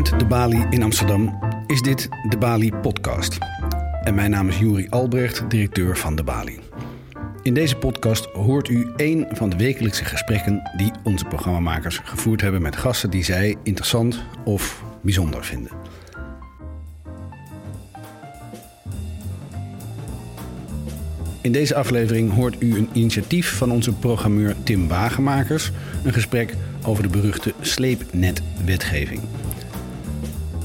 De Bali in Amsterdam is dit de Bali Podcast. En mijn naam is Juri Albrecht, directeur van de Bali. In deze podcast hoort u één van de wekelijkse gesprekken die onze programmamakers gevoerd hebben met gasten die zij interessant of bijzonder vinden. In deze aflevering hoort u een initiatief van onze programmeur Tim Wagemakers, een gesprek over de beruchte sleepnetwetgeving.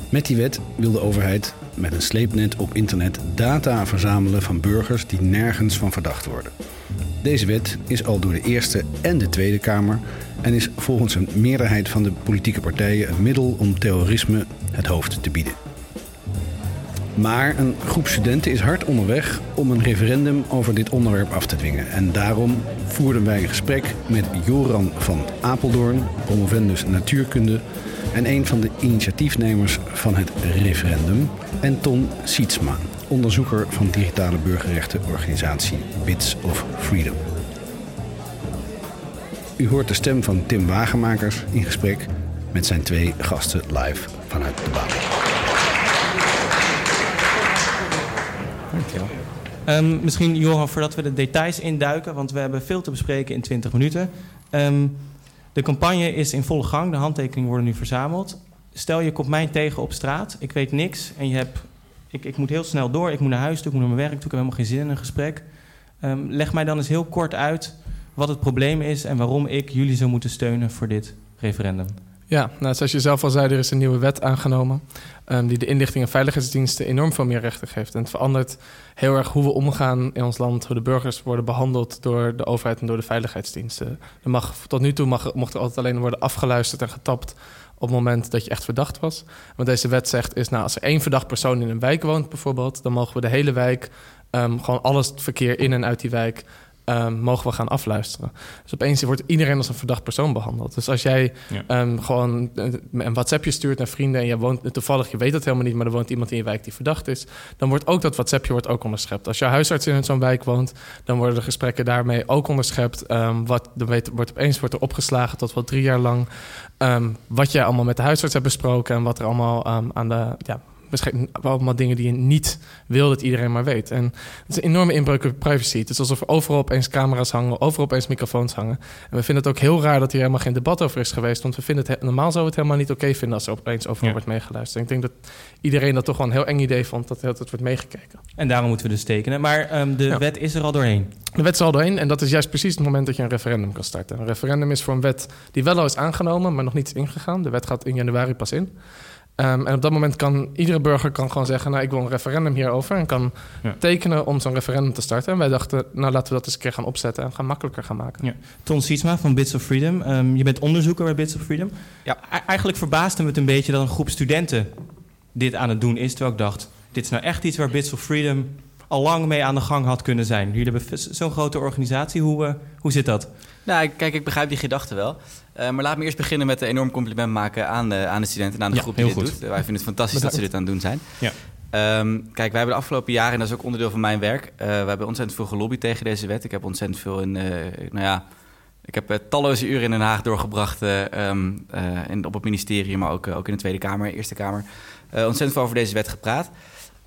Met die wet wil de overheid met een sleepnet op internet data verzamelen van burgers die nergens van verdacht worden. Deze wet is al door de Eerste en de Tweede Kamer en is volgens een meerderheid van de politieke partijen een middel om terrorisme het hoofd te bieden. Maar een groep studenten is hard onderweg om een referendum over dit onderwerp af te dwingen. En daarom voerden wij een gesprek met Joran van Apeldoorn, promovendus natuurkunde en een van de initiatiefnemers van het referendum, en Ton Sietsma, onderzoeker van digitale burgerrechtenorganisatie Bits of Freedom. U hoort de stem van Tim Wagemakers in gesprek met zijn twee gasten live vanuit de baan. Dankjewel. Um, misschien, Johan, voordat we de details induiken, want we hebben veel te bespreken in 20 minuten. Um, de campagne is in volle gang, de handtekeningen worden nu verzameld. Stel je komt mij tegen op straat, ik weet niks en je hebt, ik, ik moet heel snel door, ik moet naar huis toe, ik moet naar mijn werk toe, ik heb helemaal geen zin in een gesprek. Um, leg mij dan eens heel kort uit wat het probleem is en waarom ik jullie zou moeten steunen voor dit referendum. Ja, nou, zoals je zelf al zei, er is een nieuwe wet aangenomen... Um, die de inlichting- en veiligheidsdiensten enorm veel meer rechten geeft. En het verandert heel erg hoe we omgaan in ons land... hoe de burgers worden behandeld door de overheid en door de veiligheidsdiensten. Er mag, tot nu toe mag, mocht er altijd alleen worden afgeluisterd en getapt... op het moment dat je echt verdacht was. Wat deze wet zegt is, nou, als er één verdacht persoon in een wijk woont bijvoorbeeld... dan mogen we de hele wijk, um, gewoon alles het verkeer in en uit die wijk um, mogen we gaan afluisteren. Dus opeens wordt iedereen als een verdacht persoon behandeld. Dus als jij ja. um, gewoon een WhatsAppje stuurt naar vrienden en je woont toevallig, je weet dat helemaal niet, maar er woont iemand in je wijk die verdacht is, dan wordt ook dat WhatsAppje wordt ook onderschept. Als je huisarts in zo'n wijk woont, dan worden de gesprekken daarmee ook onderschept. Um, wat, dan weet, wordt opeens wordt er opgeslagen tot wel drie jaar lang wat jij allemaal met de huisarts hebt besproken en wat er allemaal aan de ja, misschien allemaal dingen die je niet wil dat iedereen maar weet. En het is een enorme inbreuk op privacy. Het is alsof er overal opeens camera's hangen, overal opeens microfoons hangen. En we vinden het ook heel raar dat hier helemaal geen debat over is geweest. Want we vinden het normaal zou het helemaal niet oké vinden als er opeens overal wordt meegeluisterd. Ik denk dat iedereen dat toch wel een heel eng idee vond dat het wordt meegekeken. En daarom moeten we dus tekenen. Maar um, de ja. wet is er al doorheen. De wet is al doorheen en dat is juist precies het moment dat je een referendum kan starten. Een referendum is voor een wet die wel al is aangenomen, maar nog niet is ingegaan. De wet gaat in januari pas in. Um, en op dat moment kan iedere burger kan gewoon zeggen... nou, ik wil een referendum hierover... en kan ja. tekenen om zo'n referendum te starten. En wij dachten, nou, laten we dat eens een keer gaan opzetten... en gaan makkelijker gaan maken. Ja. Ton Sietsma van Bits of Freedom. Um, je bent onderzoeker bij Bits of Freedom. Ja. Eigenlijk verbaasde me het een beetje dat een groep studenten... dit aan het doen is, terwijl ik dacht... dit is nou echt iets waar Bits of Freedom al lang mee aan de gang had kunnen zijn. Jullie hebben zo'n grote organisatie. Hoe, uh, hoe zit dat? Nou, kijk, ik begrijp die gedachte wel. Uh, maar laat me eerst beginnen met een enorm compliment maken aan de, aan de studenten en aan de ja, groep die dit goed. doet. Wij vinden het fantastisch Bedankt. dat ze dit aan het doen zijn. Ja. Um, kijk, wij hebben de afgelopen jaren, en dat is ook onderdeel van mijn werk, uh, we hebben ontzettend veel gelobbyd tegen deze wet. Ik heb ontzettend veel in, nou ja, ik heb talloze uren in Den Haag doorgebracht um, in, op het ministerie, maar ook, ook in de Tweede Kamer, Eerste Kamer. ontzettend veel over deze wet gepraat.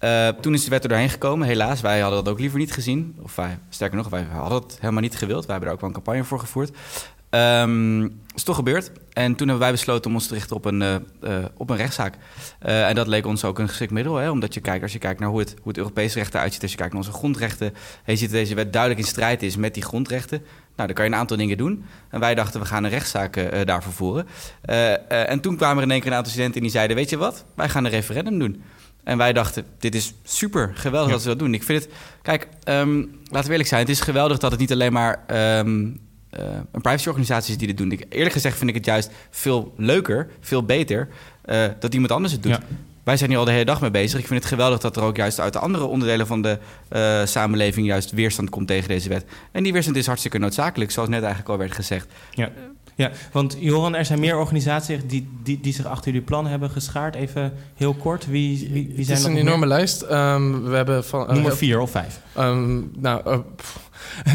Uh, toen is de wet er doorheen gekomen. Helaas, wij hadden dat ook liever niet gezien. Of wij, sterker nog, wij hadden het helemaal niet gewild. Wij hebben er ook wel een campagne voor gevoerd. Um, is toch gebeurd. En toen hebben wij besloten om ons te richten op een, uh, uh, op een rechtszaak. En dat leek ons ook een geschikt middel. Hè? Omdat je kijkt, als je kijkt naar hoe het, hoe het Europese recht eruit ziet... als je kijkt naar onze grondrechten... en je ziet deze wet duidelijk in strijd is met die grondrechten... nou, dan kan je een aantal dingen doen. En wij dachten, we gaan een rechtszaak daarvoor voeren. en toen kwamen er in één keer een aantal studenten... die zeiden, weet je wat, wij gaan een referendum doen... En wij dachten, dit is super, geweldig ja. dat ze dat doen. Ik vind het, kijk, um, laten we eerlijk zijn, het is geweldig dat het niet alleen maar um, uh, een privacyorganisatie is die dit doen. Ik, eerlijk gezegd vind ik het juist veel leuker, veel beter uh, dat iemand anders het doet. Ja. Wij zijn hier al de hele dag mee bezig. Ik vind het geweldig dat er ook juist uit de andere onderdelen van de uh, samenleving juist weerstand komt tegen deze wet. En die weerstand is hartstikke noodzakelijk, zoals net eigenlijk al werd gezegd. Ja. Ja, want Johan, er zijn meer organisaties die, die, die zich achter jullie plan hebben geschaard. Even heel kort, wie, wie, wie zijn Het is een enorme lijst. Um, we hebben van, uh, Noem vier of vijf. Um, nou, uh,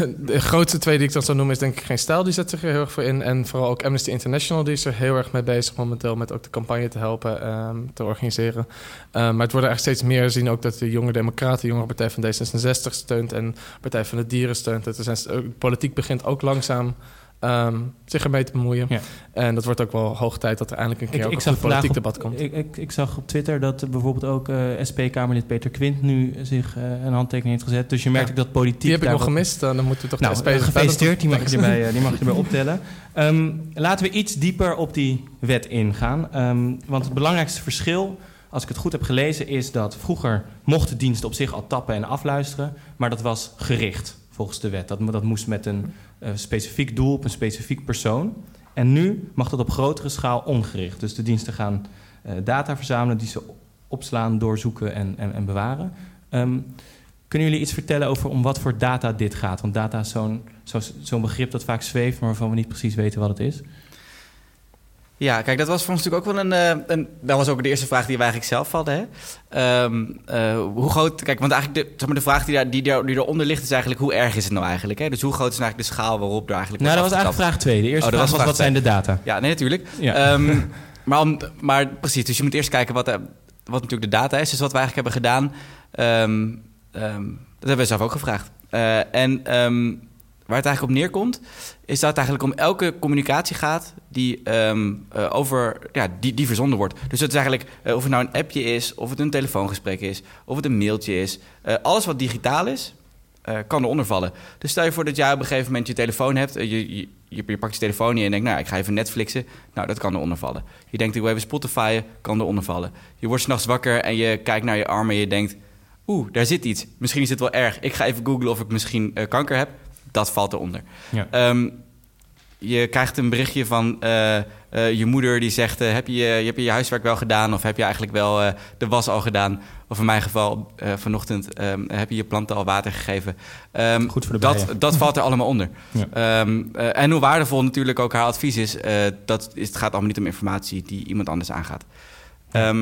de grootste twee die ik dan zou noemen is denk ik Geen Stijl. Die zet zich er heel erg voor in. En vooral ook Amnesty International. Die is er heel erg mee bezig momenteel met ook de campagne te helpen um, te organiseren. maar het worden eigenlijk steeds meer. zien ook dat de Jonge Democraten, de Jonge Partij van D66 steunt. En Partij van de Dieren steunt. Het zijn, politiek begint ook langzaam um, zich ermee te bemoeien. Ja. En dat wordt ook wel hoog tijd dat er eindelijk een keer ik, ook ik een politiek debat komt. Ik, ik, ik, zag op Twitter dat bijvoorbeeld ook uh, SP-Kamerlid Peter Quint nu zich uh, een handtekening heeft gezet. Dus je merkt ook dat politiek... Die heb ik nog gemist, dan moeten we toch nou, de SP... gefeliciteerd, die mag, je erbij, die mag je erbij optellen. Um, laten we iets dieper op die wet ingaan. Um, want het belangrijkste verschil als ik het goed heb gelezen, is dat vroeger mochten diensten op zich al tappen en afluisteren, maar dat was gericht volgens de wet. Dat, dat moest met een uh, specifiek doel op een specifiek persoon. En nu mag dat op grotere schaal ongericht. Dus de diensten gaan uh, data verzamelen, die ze opslaan, doorzoeken en, en, en bewaren. Um, kunnen jullie iets vertellen over om wat voor data dit gaat? Want data is zo'n zo, zo'n begrip dat vaak zweeft, maar waarvan we niet precies weten wat het is. Ja, kijk, dat was voor ons natuurlijk ook wel een, uh, een, Dat was ook de eerste vraag die we eigenlijk zelf hadden. Hè? Um, uh, hoe groot. Kijk, want eigenlijk de, zeg maar, de vraag die, daar, die, die, die eronder ligt is eigenlijk: hoe erg is het nou eigenlijk? Hè? Dus hoe groot is nou eigenlijk de schaal waarop er eigenlijk. Nou, dat was eigenlijk vraag 2. De eerste oh, vraag was: wat zijn de data? Ja, nee, natuurlijk. Ja. Um, maar, om, maar precies, dus je moet eerst kijken wat, wat natuurlijk de data is. Dus wat we eigenlijk hebben gedaan. Um, dat hebben we zelf ook gevraagd. Uh, en waar het eigenlijk op neerkomt, is dat het eigenlijk om elke communicatie gaat die, um, uh, over, ja, die, die verzonden wordt. Dus het is eigenlijk, uh, of het nou een appje is, of het een telefoongesprek is, of het een mailtje is. Uh, alles wat digitaal is, kan eronder vallen. Dus stel je voor dat jij op een gegeven moment je telefoon hebt, je, je, pakt je telefoon in en denkt, nou, ik ga even Netflixen. Nou, dat kan eronder vallen. Je denkt, ik wil even Spotify, kan eronder vallen. Je wordt s'nachts wakker en je kijkt naar je arm en je denkt, oeh, daar zit iets. Misschien is het wel erg. Ik ga even googlen of ik misschien kanker heb dat valt eronder. Ja. Um, je krijgt een berichtje van uh, uh, je moeder die zegt: uh, heb, je, je, heb je je huiswerk wel gedaan? Of heb je eigenlijk wel de was al gedaan? Of in mijn geval vanochtend um, heb je je planten al water gegeven? Um, Goed voor de dat, dat valt er allemaal onder. Ja. en hoe waardevol natuurlijk ook haar advies is, dat is, het gaat allemaal niet om informatie die iemand anders aangaat. Ja.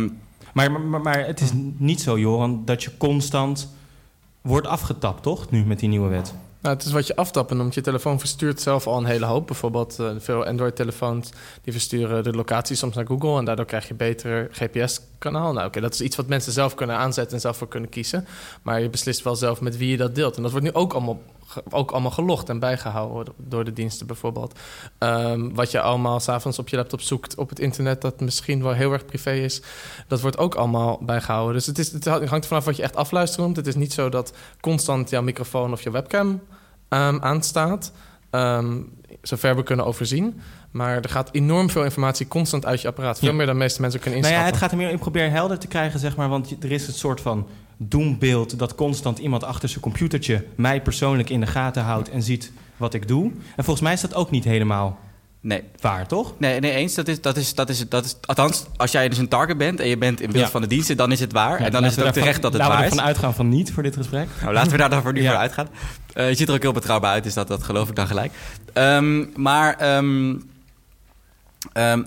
Maar, maar, maar, het is niet zo, Joran, dat je constant wordt afgetapt, toch? Nu met die nieuwe wet. Nou, het is wat je aftappen noemt. Je telefoon verstuurt zelf al een hele hoop. Bijvoorbeeld uh, veel Android-telefoons die versturen de locatie soms naar Google... en daardoor krijg je betere GPS-kanaal. Nou, oké, dat is iets wat mensen zelf kunnen aanzetten en zelf voor kunnen kiezen. Maar je beslist wel zelf met wie je dat deelt. En dat wordt nu ook allemaal ook allemaal gelogd en bijgehouden door de diensten bijvoorbeeld. Um, wat je allemaal s'avonds op je laptop zoekt op het internet, dat misschien wel heel erg privé is, dat wordt ook allemaal bijgehouden. Dus het, is, het hangt vanaf wat je echt afluisteren noemt. Het is niet zo dat constant jouw microfoon of je webcam um, aanstaat. Um, zover we kunnen overzien. Maar er gaat enorm veel informatie constant uit je apparaat. Veel meer dan de meeste mensen kunnen inschatten. Nou ja, het gaat er meer om probeer helder te krijgen, zeg maar. Want er is het soort van doembeeld dat constant iemand achter zijn computertje mij persoonlijk in de gaten houdt en ziet wat ik doe. En volgens mij is dat ook niet helemaal Nee. Waar, toch? Nee, nee eens. Dat is, dat is, dat is, dat is, althans, als jij dus een target bent en je bent in beeld van de diensten, dan is het waar. en dan is het ook terecht dat het waar is. Laten we ervan uitgaan van niet voor dit gesprek. Nou, laten we daar dan voor nu voor uitgaan. Uh, je ziet er ook heel betrouwbaar uit, dus dat, dat geloof ik dan gelijk. Um, maar um, um,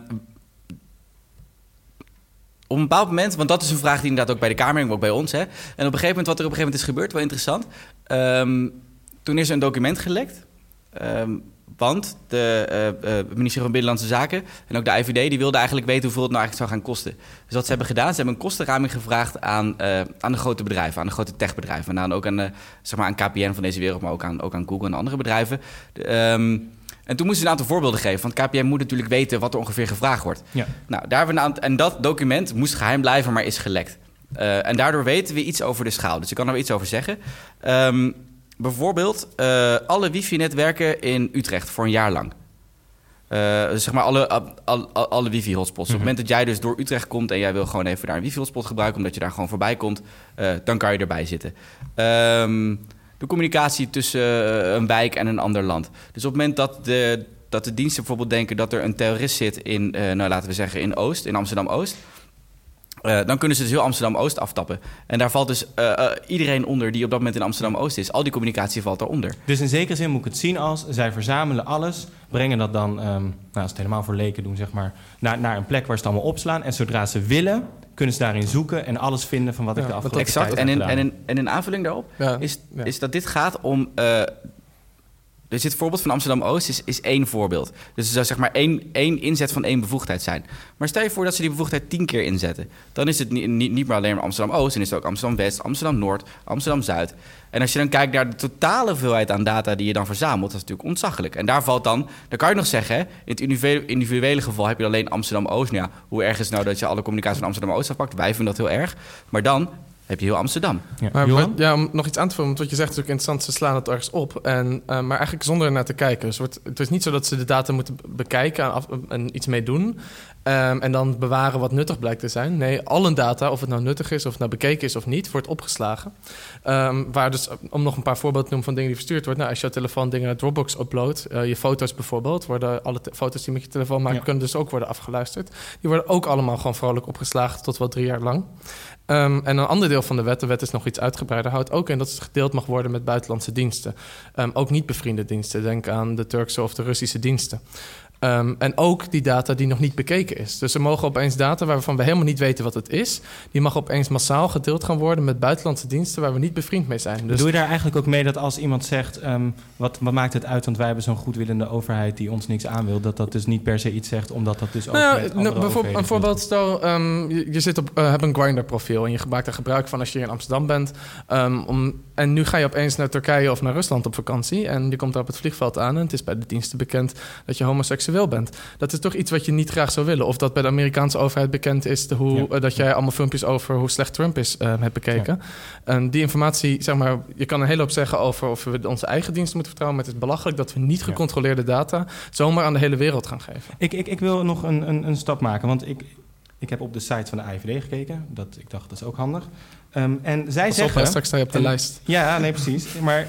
op een bepaald moment, want dat is een vraag die inderdaad ook bij de Kamer en ook bij ons. Hè. En op een gegeven moment, wat er op een gegeven moment is gebeurd, wel interessant. Um, toen is er een document gelekt. Um, want de uh, ministerie van Binnenlandse Zaken en ook de IVD... die wilden eigenlijk weten hoeveel het nou eigenlijk zou gaan kosten. Dus wat ze hebben gedaan, ze hebben een kostenraming gevraagd aan, uh, aan de grote bedrijven... aan de grote techbedrijven. En dan ook aan, zeg maar aan KPN van deze wereld, maar ook aan, ook aan Google en andere bedrijven. Um, en toen moesten ze een aantal voorbeelden geven. Want KPN moet natuurlijk weten wat er ongeveer gevraagd wordt. Ja. Nou, daar hebben we een en dat document moest geheim blijven, maar is gelekt. Uh, en daardoor weten we iets over de schaal. Dus ik kan er iets over zeggen. Um, bijvoorbeeld uh, alle wifi-netwerken in Utrecht voor een jaar lang. Uh, zeg maar alle, alle, alle wifi-hotspots. Op het mhm. moment dat jij dus door Utrecht komt en jij wil gewoon even daar een wifi-hotspot gebruiken, omdat je daar gewoon voorbij komt, dan kan je erbij zitten. Um, de communicatie tussen eh, een wijk en een ander land. Dus op het moment dat de, dat de diensten bijvoorbeeld denken dat er een terrorist zit in, uh, nou laten we zeggen, in Oost, in Amsterdam Oost. Uh, dan kunnen ze dus heel Amsterdam-Oost aftappen. En daar valt dus uh, uh, iedereen onder die op dat moment in Amsterdam-Oost is. Al die communicatie valt daaronder. Dus in zekere zin moet ik het zien als... zij verzamelen alles, brengen dat dan... Um, nou, als het helemaal voor leken doen, zeg maar... Naar, naar een plek waar ze het allemaal opslaan. En zodra ze willen, kunnen ze daarin zoeken... en alles vinden van wat ik de afgelopen exact. tijd en in, en, in, en in aanvulling daarop ja. is, is dat dit gaat om dus dit voorbeeld van Amsterdam-Oost is, is één voorbeeld. Dus er zou zeg maar één, één inzet van één bevoegdheid zijn. Maar stel je voor dat ze die bevoegdheid tien keer inzetten. Dan is het niet, niet, niet meer alleen maar Amsterdam-Oost... dan is het ook Amsterdam-West, Amsterdam-Noord, Amsterdam-Zuid. En als je dan kijkt naar de totale hoeveelheid aan data die je dan verzamelt... dat is natuurlijk ontzaglijk. En daar valt dan, dan kan je nog zeggen... in het individuele geval heb je alleen Amsterdam-Oost. Nou ja, hoe erg is nou dat je alle communicatie van Amsterdam-Oost afpakt? Wij vinden dat heel erg. Maar dan heb je heel Amsterdam. Ja. Maar ja, om nog iets aan te vullen, want wat je zegt is ook interessant, ze slaan het ergens op. En, uh, maar eigenlijk zonder er naar te kijken. Dus wordt, het is niet zo dat ze de data moeten bekijken en, af, en iets mee doen. Um, en dan bewaren wat nuttig blijkt te zijn. Nee, alle data, of het nou nuttig is, of het nou bekeken is of niet, wordt opgeslagen. Um, waar dus, om nog een paar voorbeelden te noemen van dingen die verstuurd worden. Nou, als je telefoon dingen naar Dropbox uploadt, uh, je foto's bijvoorbeeld, worden alle foto's die met je telefoon maken, ja. kunnen dus ook worden afgeluisterd. Die worden ook allemaal gewoon vrolijk opgeslagen tot wel drie jaar lang. Um, en een ander deel van de wet, de wet is nog iets uitgebreider, houdt ook in dat het gedeeld mag worden met buitenlandse diensten. Ook niet bevriende diensten, denk aan de Turkse of de Russische diensten. Um, en ook die data die nog niet bekeken is. Dus er mogen opeens data waarvan we helemaal niet weten wat het is... die mag opeens massaal gedeeld gaan worden met buitenlandse diensten... waar we niet bevriend mee zijn. Dus... Doe je daar eigenlijk ook mee dat als iemand zegt... Um, wat, wat maakt het uit, want wij hebben zo'n goedwillende overheid... die ons niks aan wil, dat dat dus niet per se iets zegt... omdat dat dus ook nou, met nou, bijvoorbeeld, Een voorbeeld, stel, um, je, je, zit op, uh, hebt een Grindr-profiel... en je maakt er gebruik van als je hier in Amsterdam bent... om, en nu ga je opeens naar Turkije of naar Rusland op vakantie... en je komt daar op het vliegveld aan... en het is bij de diensten bekend dat je homoseksueel bent... Dat is toch iets wat je niet graag zou willen. Of dat bij de Amerikaanse overheid bekend is... De hoe, ja. dat jij allemaal filmpjes over hoe slecht Trump is uh, hebt bekeken. Ja. En die informatie, zeg maar... je kan een hele hoop zeggen over of we onze eigen diensten moeten vertrouwen... maar het is belachelijk dat we niet gecontroleerde data... zomaar aan de hele wereld gaan geven. Ik, ik, ik wil nog een, een, een stap maken, want ik... Ik heb op de site van de AIVD gekeken. Dat, ik dacht, dat is ook handig. Um, en zij Pas zeggen... Op, straks sta je op de en, lijst. Ja, nee, precies. Maar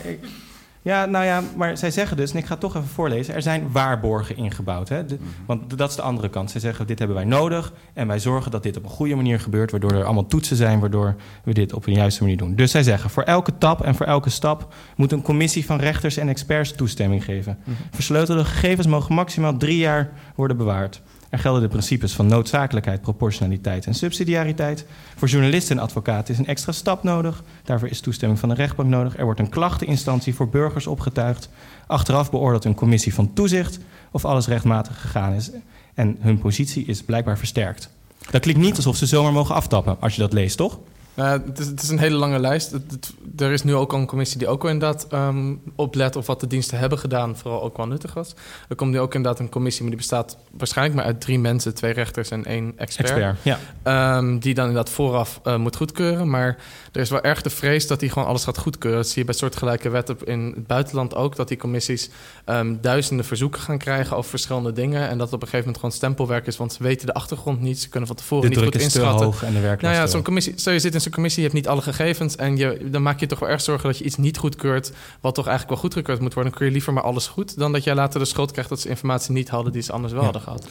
ja, nou ja, maar zij zeggen dus, en ik ga het toch even voorlezen... er zijn waarborgen ingebouwd. Hè? De, -hmm. Want dat is de andere kant. Zij zeggen, dit hebben wij nodig... en wij zorgen dat dit op een goede manier gebeurt... waardoor er allemaal toetsen zijn... waardoor we dit op een juiste manier doen. Dus zij zeggen, voor elke tap en voor elke stap... moet een commissie van rechters en experts toestemming geven. -hmm. Versleutelde gegevens mogen maximaal drie jaar worden bewaard. Er gelden de principes van noodzakelijkheid, proportionaliteit en subsidiariteit. Voor journalisten en advocaten is een extra stap nodig. Daarvoor is toestemming van de rechtbank nodig. Er wordt een klachteninstantie voor burgers opgetuigd. Achteraf beoordeelt een commissie van toezicht of alles rechtmatig gegaan is. En hun positie is blijkbaar versterkt. Dat klinkt niet alsof ze zomaar mogen aftappen als je dat leest, toch? Uh, het, is, het, is, een hele lange lijst. Het, het, er is nu ook al een commissie die ook wel inderdaad um, oplet of wat de diensten hebben gedaan, vooral ook wel nuttig was. Er komt nu ook inderdaad een commissie, maar die bestaat waarschijnlijk maar uit drie mensen, twee rechters en één expert. expert ja. um, die dan inderdaad vooraf uh, moet goedkeuren. Maar er is wel erg de vrees dat hij gewoon alles gaat goedkeuren. Dat zie je bij soortgelijke wetten in het buitenland ook, dat die commissies um, duizenden verzoeken gaan krijgen over verschillende dingen. En dat op een gegeven moment gewoon stempelwerk is, want ze weten de achtergrond niet, ze kunnen van tevoren de niet goed inschatten. Hoog en de nou ja, zo'n commissie, stel je zit in zo'n commissie, je hebt niet alle gegevens en je, dan maak je toch wel erg zorgen dat je iets niet goedkeurt, wat toch eigenlijk wel goedgekeurd moet worden. Dan kun je liever maar alles goed, dan dat jij later de schuld krijgt dat ze informatie niet hadden die ze anders wel ja. hadden gehad.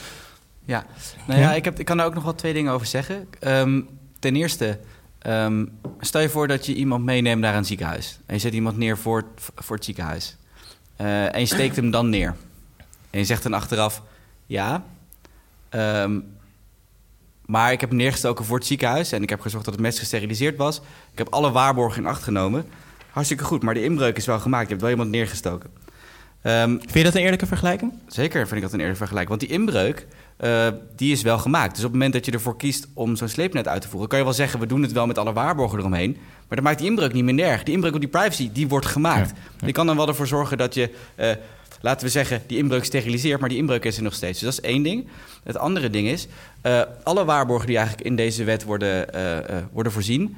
Ja, nou ja, ik, heb, ik kan daar ook nog wel twee dingen over zeggen. Um, ten eerste, um, stel je voor dat je iemand meeneemt naar een ziekenhuis. En je zet iemand neer voor het, voor het ziekenhuis. Uh, en je steekt hem dan neer. En je zegt dan achteraf, ja, um, maar ik heb hem neergestoken voor het ziekenhuis... en ik heb gezorgd dat het mes gesteriliseerd was. Ik heb alle waarborgen in acht genomen. Hartstikke goed, maar de inbreuk is wel gemaakt. Je hebt wel iemand neergestoken. Um, vind je dat een eerlijke vergelijking? Zeker vind ik dat een eerlijke vergelijking. Want die inbreuk, uh, die is wel gemaakt. Dus op het moment dat je ervoor kiest om zo'n sleepnet uit te voeren... kan je wel zeggen, we doen het wel met alle waarborgen eromheen... maar dan maakt die inbreuk niet minder erg. Die inbreuk op die privacy, die wordt gemaakt. Ja, ja. Je kan dan wel ervoor zorgen dat je... Uh, laten we zeggen, die inbreuk steriliseert, maar die inbreuk is er nog steeds. Dus dat is één ding. Het andere ding is, uh, alle waarborgen die eigenlijk in deze wet worden, uh, uh, worden voorzien,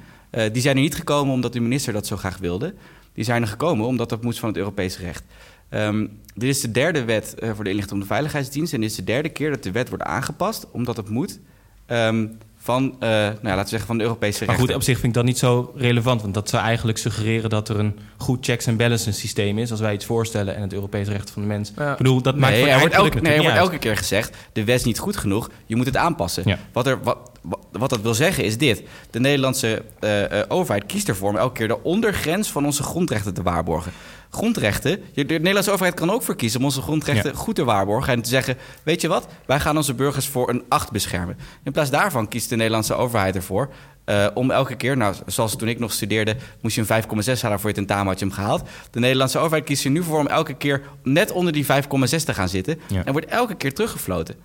die zijn er niet gekomen omdat de minister dat zo graag wilde. Die zijn er gekomen omdat dat moest van het Europese recht. Um, dit is de derde wet voor de inlichting om de veiligheidsdienst. En dit is de derde keer dat de wet wordt aangepast, omdat het moet. Um, van, uh, nou ja, laten we zeggen, van de Europese rechten. Maar goed, op zich vind ik dat niet zo relevant. Want dat zou eigenlijk suggereren dat er een goed checks and balances systeem is... als wij iets voorstellen en het Europese recht van de mens. Ja. Ik bedoel, dat nee, maakt er wordt, elke, nee, er wordt elke keer gezegd... de wet is niet goed genoeg, je moet het aanpassen. Ja. Wat, er, wat, wat dat wil zeggen is dit. De Nederlandse overheid kiest ervoor om elke keer de ondergrens van onze grondrechten te waarborgen grondrechten. De Nederlandse overheid kan ook voor kiezen om onze grondrechten goed te waarborgen. En te zeggen: Weet je wat, wij gaan onze burgers voor een acht beschermen. In plaats daarvan kiest de Nederlandse overheid ervoor. Uh, om elke keer, nou, zoals toen ik nog studeerde, moest je een 5,6 halen voor je tentamen, had je hem gehaald. De Nederlandse overheid kiest er nu voor om elke keer net onder die 5,6 te gaan zitten. En wordt elke keer teruggefloten.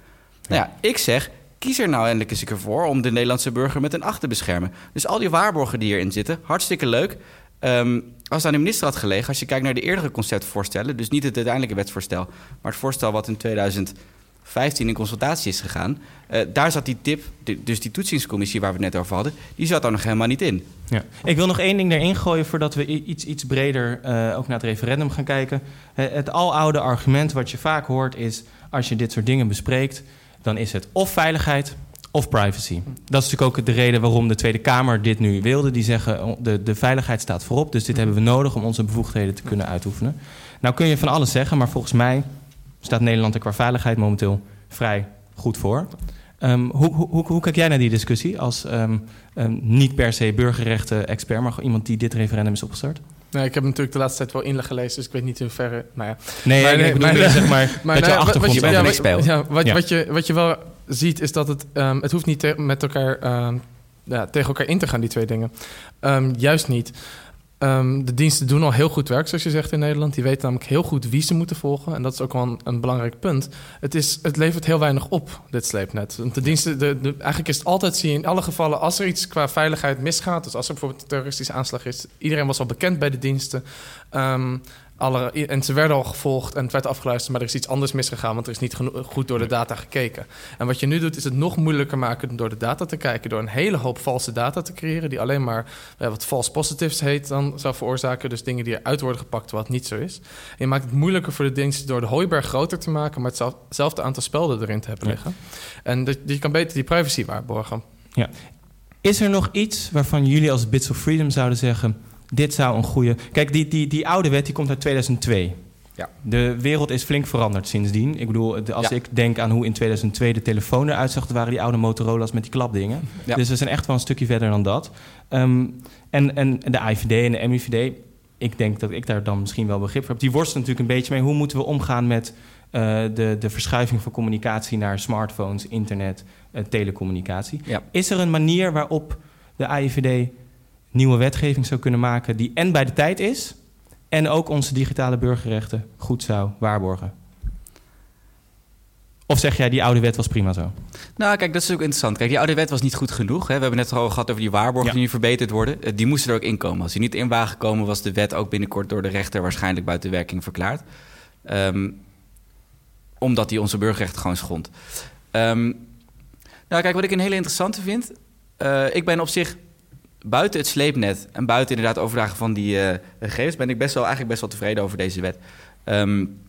Nou ja, ik zeg, kies er nou eindelijk eens voor om de Nederlandse burger met een 8 te beschermen. Dus al die waarborgen die hierin zitten, hartstikke leuk. Um, als het aan de minister had gelegen, als je kijkt naar de eerdere conceptvoorstellen, dus niet het uiteindelijke wetsvoorstel, maar het voorstel wat in 2015 in consultatie is gegaan, uh, daar zat die tip, dus die toetsingscommissie waar we het net over hadden, die zat daar nog helemaal niet in. Ja. Ik wil nog één ding erin gooien voordat we iets, iets breder uh, ook naar het referendum gaan kijken. Uh, het aloude argument wat je vaak hoort is, als je dit soort dingen bespreekt, dan is het of veiligheid of privacy. Dat is natuurlijk ook de reden waarom de Tweede Kamer dit nu wilde. Die zeggen oh, de, de veiligheid staat voorop, dus dit hebben we nodig om onze bevoegdheden te kunnen uitoefenen. Nou kun je van alles zeggen, maar volgens mij staat Nederland er qua veiligheid momenteel vrij goed voor. Um, hoe, hoe, hoe, kijk jij naar die discussie als um, um, niet per se burgerrechten-expert, maar iemand die dit referendum is opgestart? Nee, ik heb natuurlijk de laatste tijd wel inleg gelezen, dus ik weet niet in hoeverre. Nou ja. Nee, maar, nee, ik bedoel, zeg maar, maar dat je achtergrond je, ja, wat, ja, wat, ja. wat, je, wat je wel ziet, is dat het, um, het hoeft niet te, met elkaar, um, ja, tegen elkaar in te gaan, die twee dingen. Um, juist niet. de diensten doen al heel goed werk, zoals je zegt in Nederland. Die weten namelijk heel goed wie ze moeten volgen. En dat is ook wel een, een belangrijk punt. Het, is, het levert heel weinig op, dit sleepnet. Want de diensten, de, de, eigenlijk is het altijd, zie je in alle gevallen... als er iets qua veiligheid misgaat... dus als er bijvoorbeeld een terroristische aanslag is... iedereen was al bekend bij de diensten... Alle, en ze werden al gevolgd en het werd afgeluisterd, maar er is iets anders misgegaan, want er is niet goed door de data gekeken. En wat je nu doet, is het nog moeilijker maken door de data te kijken, door een hele hoop valse data te creëren, die alleen maar eh, wat false positives heet dan zou veroorzaken, dus dingen die eruit worden gepakt wat niet zo is. En je maakt het moeilijker voor de diensten door de hooiberg groter te maken, maar hetzelfde aantal spelden erin te hebben liggen. En je kan beter die privacy waarborgen. Ja. Is er nog iets waarvan jullie als Bits of Freedom zouden zeggen dit zou een goede. Kijk, die, die, die oude wet die komt uit 2002. Ja. De wereld is flink veranderd sindsdien. Ik bedoel, als ik denk aan hoe in 2002 de telefoon eruit zag... waren die oude Motorola's met die klapdingen. Ja. Dus we zijn echt wel een stukje verder dan dat. Um, en, en de IVD en de MIVD... ik denk dat ik daar dan misschien wel begrip voor heb. Die worstelen natuurlijk een beetje mee. Hoe moeten we omgaan met uh, de, de verschuiving van communicatie... naar smartphones, internet, uh, telecommunicatie? Ja. Is er een manier waarop de IVD nieuwe wetgeving zou kunnen maken die en bij de tijd is en ook onze digitale burgerrechten goed zou waarborgen? Of zeg jij, die oude wet was prima zo? Nou, kijk, dat is ook interessant. Kijk, die oude wet was niet goed genoeg. Hè? We hebben net al gehad over die waarborgen die nu verbeterd worden. Eh, die moesten er ook in komen. Als die niet in waren gekomen, was de wet ook binnenkort door de rechter waarschijnlijk buiten werking verklaard. Um, omdat die onze burgerrechten gewoon schond. Um, nou, kijk, wat ik een hele interessante vind. Uh, ik ben op zich buiten het sleepnet en buiten inderdaad overdragen van die uh, gegevens, ben ik best wel, eigenlijk best wel tevreden over deze wet. Um,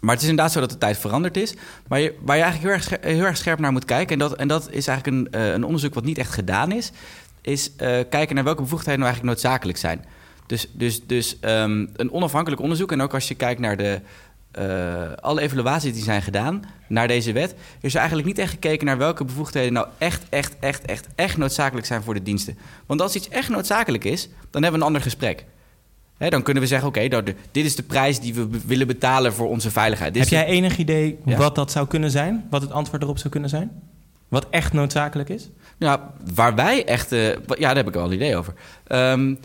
maar het is inderdaad zo dat de tijd veranderd is. Maar waar je eigenlijk heel erg, heel erg scherp naar moet kijken, en dat, en dat is eigenlijk een, uh, een onderzoek wat niet echt gedaan is, is uh, kijken naar welke bevoegdheden nou eigenlijk noodzakelijk zijn. Dus, dus, dus um, een onafhankelijk onderzoek, en ook als je kijkt naar de, uh, alle evaluaties die zijn gedaan naar deze wet, is er eigenlijk niet echt gekeken naar welke bevoegdheden nou echt, echt, echt, echt, echt noodzakelijk zijn voor de diensten. Want als iets echt noodzakelijk is, dan hebben we een ander gesprek. dan kunnen we zeggen, oké, okay, nou, dit is de prijs die we willen betalen voor onze veiligheid. Dit Heb jij enig idee wat dat zou kunnen zijn? Wat het antwoord erop zou kunnen zijn? Wat echt noodzakelijk is? Nou, waar wij echt... Uh, ja, daar heb ik al een idee over. Um,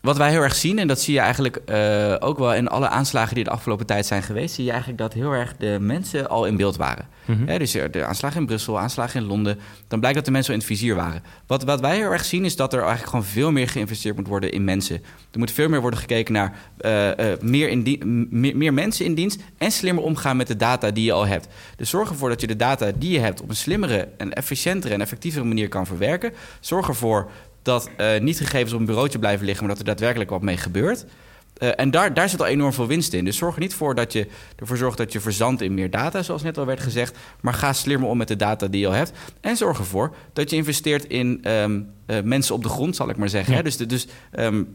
wat wij heel erg zien, en dat zie je eigenlijk uh, ook wel in alle aanslagen die de afgelopen tijd zijn geweest, zie je eigenlijk dat heel erg de mensen al in beeld waren. Mm -hmm. dus de aanslagen in Brussel, aanslagen in Londen, dan blijkt dat de mensen al in het vizier waren. Wat, wat wij heel erg zien is dat er eigenlijk gewoon veel meer geïnvesteerd moet worden in mensen. Er moet veel meer worden gekeken naar uh, uh, meer, in meer, meer, mensen in dienst en slimmer omgaan met de data die je al hebt. Dus zorg ervoor dat je de data die je hebt op een slimmere en efficiëntere en effectievere manier kan verwerken. Zorg ervoor dat uh, niet gegevens op een bureautje blijven liggen, maar dat er daadwerkelijk wat mee gebeurt. Uh, en daar, daar zit al enorm veel winst in. Dus zorg er niet voor dat je ervoor zorgt dat je verzandt in meer data, zoals net al werd gezegd. Maar ga slimmer om met de data die je al hebt. En zorg ervoor dat je investeert in um, uh, mensen op de grond, zal ik maar zeggen. Ja. Dus, de, dus um,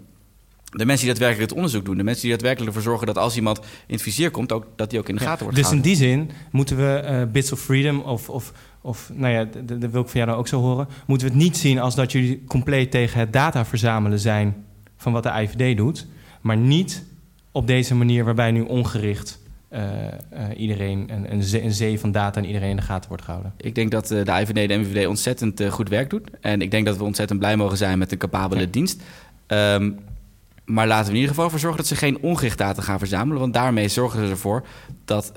de mensen die daadwerkelijk het onderzoek doen. De mensen die daadwerkelijk ervoor zorgen dat als iemand in het vizier komt, ook, dat die ook in de gaten wordt Dus in die zin moeten we uh, Bits of Freedom of, of, of nou ja, dat wil ik van jou ook zo horen. Moeten we het niet zien als dat jullie compleet tegen het data verzamelen zijn van wat de IVD doet. Maar niet op deze manier waarbij nu ongericht uh, uh, iedereen een, een, zee, een, zee, van data en iedereen in de gaten wordt gehouden. Ik denk dat uh, de IVD en de MVD ontzettend goed werk doet. En ik denk dat we ontzettend blij mogen zijn met een capabele ja. dienst. Um, maar laten we in ieder geval ervoor zorgen dat ze geen ongericht data gaan verzamelen. Want daarmee zorgen ze ervoor dat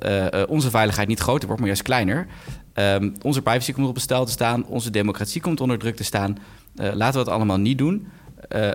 onze veiligheid niet groter wordt, maar juist kleiner. Um, onze privacy komt op een stel te staan, onze democratie komt onder druk te staan. laten we dat allemaal niet doen.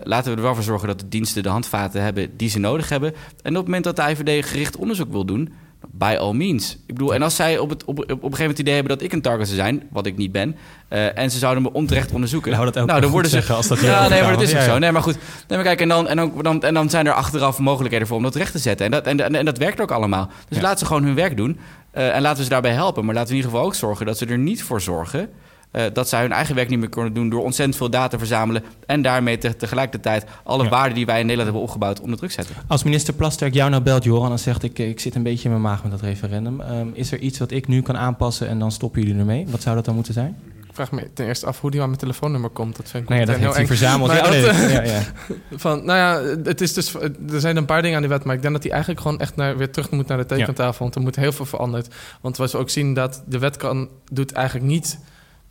Laten we er wel voor zorgen dat de diensten de handvaten hebben die ze nodig hebben. En op het moment dat de IVD gericht onderzoek wil doen, by all means. Ik bedoel, en als zij op, het, op, op een gegeven moment het idee hebben dat ik een target zou zijn, wat ik niet ben, uh, en ze zouden me onterecht onderzoeken. Nou, dat nou dan worden ze. Als dat ja, nee, maar dat is ook ja, ja. zo. Nee, maar goed. Nee, maar kijk, en dan, en, dan, dan, en dan zijn er achteraf mogelijkheden voor om dat recht te zetten. En dat, en, en, en dat werkt ook allemaal. Dus ja. laten ze gewoon hun werk doen. Uh, en laten we ze daarbij helpen. Maar laten we in ieder geval ook zorgen dat ze er niet voor zorgen uh, dat zij hun eigen werk niet meer kunnen doen door ontzettend veel data te verzamelen en daarmee te, tegelijkertijd alle ja. waarden die wij in Nederland hebben opgebouwd onder druk zetten. Als minister Plasterk jou nou belt, Joran, en zegt ik, ik zit een beetje in mijn maag met dat referendum. Um, is er iets wat ik nu kan aanpassen en dan stoppen jullie ermee? Wat zou dat dan moeten zijn? Ik vraag me ten eerste af hoe die aan mijn telefoonnummer komt. Dat vind ik nou ja, dat heeft hij verzameld. Ja, nee, ja, ja. Van, nou ja, het is dus, er zijn een paar dingen aan die wet, maar ik denk dat die eigenlijk gewoon echt naar, weer terug moet naar de tekentafel. Want er moet heel veel veranderd. Want we ook zien dat de wet kan, doet eigenlijk niet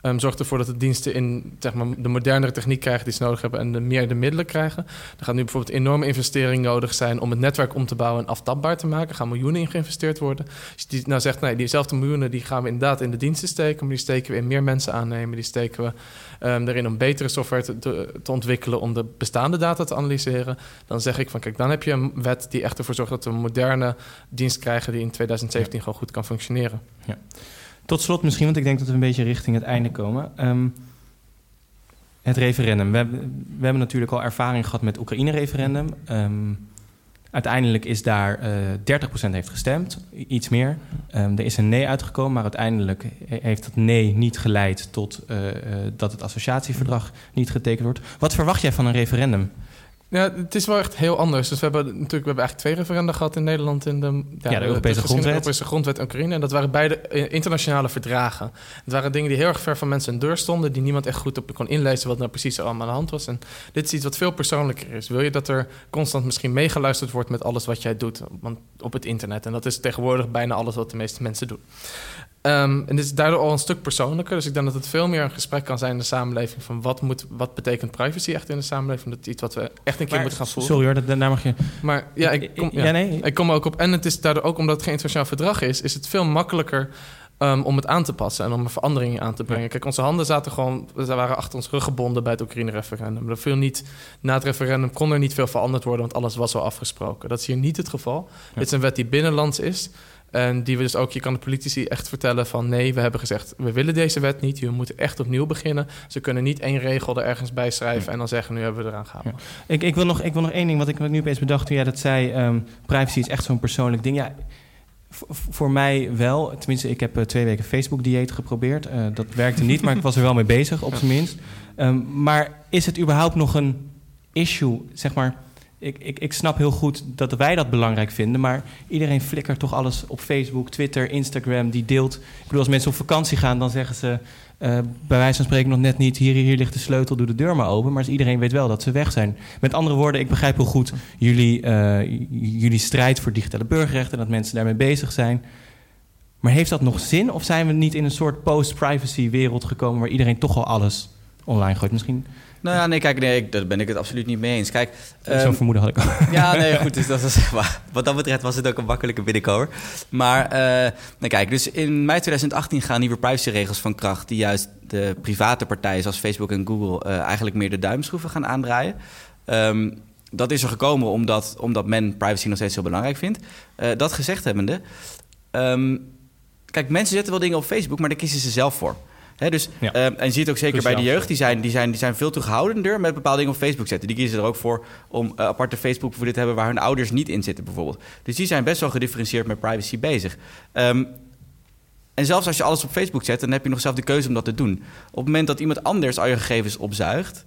Um, zorgt ervoor dat de diensten in zeg maar, de modernere techniek krijgen die ze nodig hebben en de meer de middelen krijgen. Er gaat nu bijvoorbeeld enorme investering nodig zijn om het netwerk om te bouwen en aftapbaar te maken. Er gaan miljoenen in geïnvesteerd worden. Als je die nou zegt, nee, diezelfde miljoenen die gaan we inderdaad in de diensten steken, maar die steken we in meer mensen aannemen. Die steken we um, erin om betere software te, te, te, ontwikkelen om de bestaande data te analyseren. Dan zeg ik van kijk, dan heb je een wet die echt ervoor zorgt dat we een moderne dienst krijgen die in 2017 ja. gewoon goed kan functioneren. Ja. Tot slot misschien, want ik denk dat we een beetje richting het einde komen. Um, het referendum. We hebben, we hebben natuurlijk al ervaring gehad met het Oekraïne-referendum. Um, uiteindelijk is daar uh, eh, 30% heeft gestemd, iets meer. Um, er is een nee uitgekomen, maar uiteindelijk heeft dat nee niet geleid tot uh, uh, dat het associatieverdrag niet getekend wordt. Wat verwacht jij van een referendum? Ja, het is wel echt heel anders. Dus we hebben natuurlijk we hebben eigenlijk twee referenda gehad in Nederland in de, ja, ja de Europese, de grondwet. Europese grondwet Oekraïne. En dat waren beide eh, internationale verdragen. Het waren dingen die heel erg ver van mensen in deur stonden, die niemand echt goed op kon inlezen wat nou precies allemaal aan de hand was. En dit is iets wat veel persoonlijker is. Wil je dat er constant misschien meegeluisterd wordt met alles wat jij doet want op het internet? En dat is tegenwoordig bijna alles wat de meeste mensen doen. Um, en dit is daardoor al een stuk persoonlijker. Dus ik denk dat het veel meer een gesprek kan zijn in de samenleving... van wat, moet, wat betekent privacy echt in de samenleving. Dat is iets wat we echt een keer maar, moeten gaan voelen. Sorry hoor, daar mag je... Maar ja, ik kom, ja, ja, nee. ik kom er ook op. En het is daardoor ook omdat het geen internationaal verdrag is... is het veel makkelijker um, om het aan te passen en om er veranderingen aan te brengen. Kijk, onze handen zaten gewoon, we waren achter ons rug gebonden bij het Oekraïne-referendum. Er viel niet, na het referendum kon er niet veel veranderd worden, want alles was al afgesproken. Dat is hier niet het geval. Dit is een wet die binnenlands is. En die we dus ook, je kan de politici echt vertellen van nee, we hebben gezegd, we willen deze wet niet. Je moet echt opnieuw beginnen. Ze kunnen niet één regel er ergens bij schrijven en dan zeggen, nu hebben we eraan gehaald. Ja. Ik, ik, wil nog, ik wil nog één ding, wat ik nu opeens bedacht toen jij dat zei, um, privacy is echt zo'n persoonlijk ding. Ja, voor mij wel. Tenminste, ik heb uh, twee weken Facebook-dieet geprobeerd. Uh, dat werkte niet, maar ik was er wel mee bezig, op zijn minst. Um, maar is het überhaupt nog een issue, zeg maar ik, ik, ik snap heel goed dat wij dat belangrijk vinden, maar iedereen flikkert toch alles op Facebook, Twitter, Instagram, die deelt. Ik bedoel, als mensen op vakantie gaan, dan zeggen ze uh, bij wijze van spreken nog net niet: hier, hier ligt de sleutel, doe de deur maar open. Maar iedereen weet wel dat ze weg zijn. Met andere woorden, ik begrijp heel goed jullie, uh, jullie strijd voor digitale burgerrechten en dat mensen daarmee bezig zijn. Maar heeft dat nog zin? Of zijn we niet in een soort post-privacy wereld gekomen waar iedereen toch al alles online gooit? Misschien nou ja, nee, kijk, nee, ik, daar ben ik het absoluut niet mee eens. Kijk, um, Zo'n vermoeden had ik al. Ja, nee, goed. Dus dat is, wat dat betreft was het ook een makkelijke binnenkomer. Maar, uh, nee, kijk, dus in mei 2018 gaan nieuwe privacyregels van kracht... die juist de private partijen zoals Facebook en Google... Uh, eigenlijk meer de duimschroeven gaan aandraaien. Um, dat is er gekomen omdat, omdat men privacy nog steeds heel belangrijk vindt. Uh, dat gezegd hebbende... Um, kijk, mensen zetten wel dingen op Facebook, maar daar kiezen ze zelf voor dus, ja. uh, en je ziet ook zeker bij de jeugd, die zijn, die, zijn, die zijn veel terughoudender met bepaalde dingen op Facebook zetten. Die kiezen er ook voor om uh, aparte Facebook voor dit te hebben waar hun ouders niet in zitten, bijvoorbeeld. Dus die zijn best wel gedifferentieerd met privacy bezig. Um, en zelfs als je alles op Facebook zet, dan heb je nog zelf de keuze om dat te doen. Op het moment dat iemand anders al je gegevens opzuigt,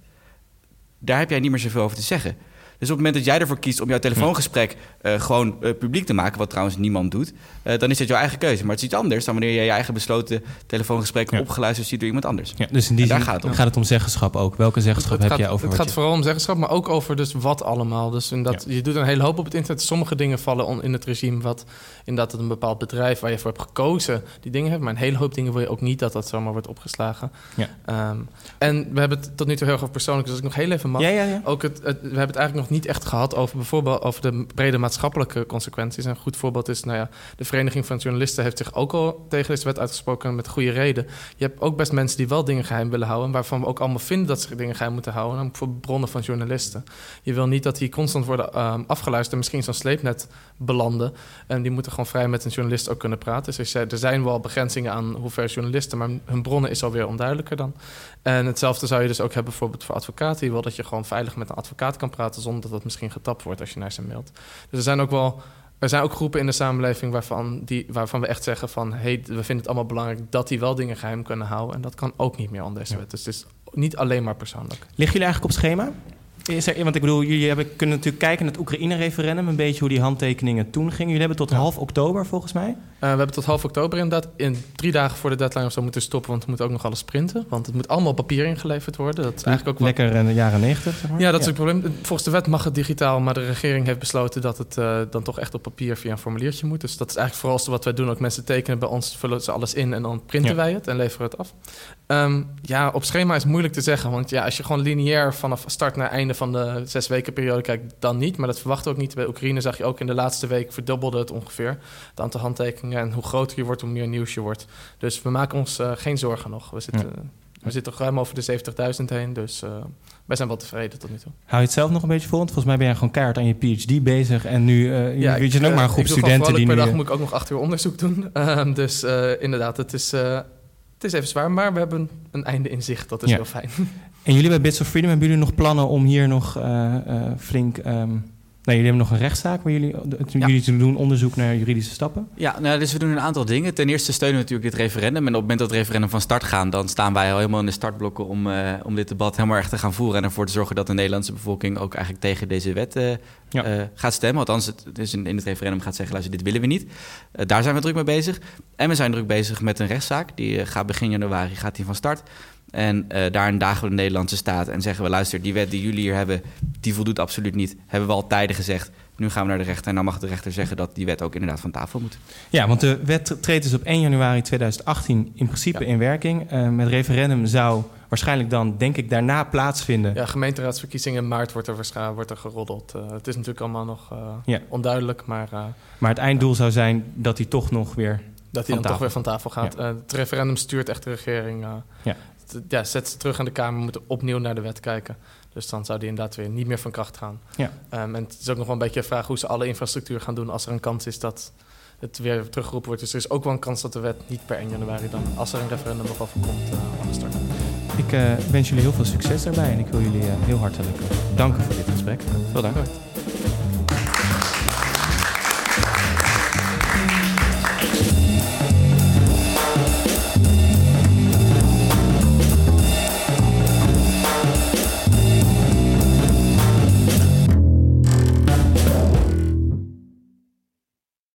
daar heb jij niet meer zoveel over te zeggen. Dus op het moment dat jij ervoor kiest om jouw telefoongesprek uh, gewoon uh, publiek te maken, wat trouwens niemand doet, uh, dan is dat jouw eigen keuze. Maar het is iets anders dan wanneer je je eigen besloten telefoongesprek ja. opgeluisterd ziet door iemand anders. Ja, dus in die zin gaat het, om. gaat het om zeggenschap ook. Welke zeggenschap heb jij over? Het gaat vooral om zeggenschap, maar ook over dus wat allemaal. Dus in dat, je doet een hele hoop op het internet. Sommige dingen vallen in het regime wat inderdaad een bepaald bedrijf waar je voor hebt gekozen die dingen hebt. Maar een hele hoop dingen wil je ook niet dat dat zomaar wordt opgeslagen. Ja. Um, en we hebben het tot nu toe heel erg over persoonlijk, dus als ik nog heel even mag. Ja, ja, ja. Ook het, we hebben het eigenlijk nog niet echt gehad over bijvoorbeeld over de brede maatschappelijke consequenties. Een goed voorbeeld is, nou ja, de Vereniging van Journalisten heeft zich ook al tegen deze wet uitgesproken met goede reden. Je hebt ook best mensen die wel dingen geheim willen houden, waarvan we ook allemaal vinden dat ze dingen geheim moeten houden, voor bronnen van journalisten. Je wil niet dat die constant worden um, afgeluisterd en misschien zo'n sleepnet belanden. En die moeten gewoon vrij met een journalist ook kunnen praten. Dus er zijn wel begrenzingen aan hoever journalisten, maar hun bronnen is alweer onduidelijker dan. En hetzelfde zou je dus ook hebben bijvoorbeeld voor advocaten. Je wil dat je gewoon veilig met een advocaat kan praten zonder dat het misschien getapt wordt als je naar ze mailt. Dus er zijn ook wel. Er zijn ook groepen in de samenleving waarvan, die, waarvan we echt zeggen van... hey, we vinden het allemaal belangrijk dat die wel dingen geheim kunnen houden. En dat kan ook niet meer wet. Dus het is niet alleen maar persoonlijk. Liggen jullie eigenlijk op schema? Is er, want ik bedoel, jullie hebben, kunnen natuurlijk kijken naar het Oekraïne-referendum, een beetje hoe die handtekeningen toen gingen. Jullie hebben tot half oktober volgens mij. Uh, we hebben tot half oktober inderdaad in drie dagen voor de deadline of zo moeten stoppen, want we moeten ook nog alles printen. Want het moet allemaal papier ingeleverd worden. Dat is eigenlijk ook Lekker in de jaren negentig, zeg maar. Ja, dat is het probleem. Volgens de wet mag het digitaal, maar de regering heeft besloten dat het uh, dan toch echt op papier via een formuliertje moet. Dus dat is eigenlijk vooral wat wij doen. Ook mensen tekenen bij ons, vullen ze alles in en dan printen wij het en leveren het af. Um, ja, op schema is moeilijk te zeggen, want ja, als je gewoon lineair vanaf start naar einde van de zes weken periode kijkt, dan niet. Maar dat verwachten we ook niet. Bij Oekraïne zag je ook in de laatste week verdubbelde het ongeveer. Het aantal handtekeningen. En hoe groter je wordt, hoe meer nieuws je wordt. Dus we maken ons uh, geen zorgen nog. We zitten, ja. we zitten ruim over de 70.000 heen. Dus uh, wij zijn wel tevreden tot nu toe. Hou je het zelf nog een beetje vol? Want volgens mij ben jij gewoon keihard aan je PhD bezig. En nu uh, ja, je ook maar een groep studenten die per nu... dag moet ik ook nog acht uur onderzoek doen. Uh, dus inderdaad, het is, het is even zwaar. Maar we hebben een einde in zicht. Dat is ja. heel fijn. En jullie bij Bits of Freedom, hebben jullie nog plannen om hier nog flink... Um, Nee, jullie hebben nog een rechtszaak waar jullie, ja. jullie doen onderzoek naar juridische stappen? Ja, nou, dus we doen een aantal dingen. Ten eerste steunen we natuurlijk dit referendum. En op het moment dat het referendum van start gaat, dan staan wij al helemaal in de startblokken om, uh, om dit debat helemaal erg te gaan voeren. En ervoor te zorgen dat de Nederlandse bevolking ook eigenlijk tegen deze wet uh, ja. uh, gaat stemmen. Althans, het is in, in het referendum gaat zeggen, luister, dit willen we niet. daar zijn we druk mee bezig. En we zijn druk bezig met een rechtszaak. Die gaat begin januari gaat die van start. En uh, daarin dagen we de Nederlandse staat en zeggen we: luister, die wet die jullie hier hebben, die voldoet absoluut niet. Hebben we al tijden gezegd. Nu gaan we naar de rechter en dan mag de rechter zeggen dat die wet ook inderdaad van tafel moet. Ja, want de wet treedt dus op 1 januari 2018 in principe ja. in werking. Uh, met referendum zou waarschijnlijk dan, denk ik, daarna plaatsvinden. Ja, gemeenteraadsverkiezingen in maart wordt er, wordt er geroddeld. Uh, het is natuurlijk allemaal nog ja. onduidelijk, maar... maar het einddoel zou zijn dat hij toch nog weer dat hij dan toch weer van tafel gaat. Ja. Uh, het referendum stuurt echt de regering. Uh, ja ja, zet ze terug aan de Kamer, moeten opnieuw naar de wet kijken. Dus dan zou die inderdaad weer niet meer van kracht gaan. Ja. Um, en het is ook nog wel een beetje een vraag hoe ze alle infrastructuur gaan doen als er een kans is dat het weer teruggeroepen wordt. Dus er is ook wel een kans dat de wet niet per 1 januari dan, als er een referendum nog over komt, uh, starten. Ik uh, wens jullie heel veel succes daarbij en ik wil jullie uh, heel hartelijk danken voor dit gesprek. Veel dank.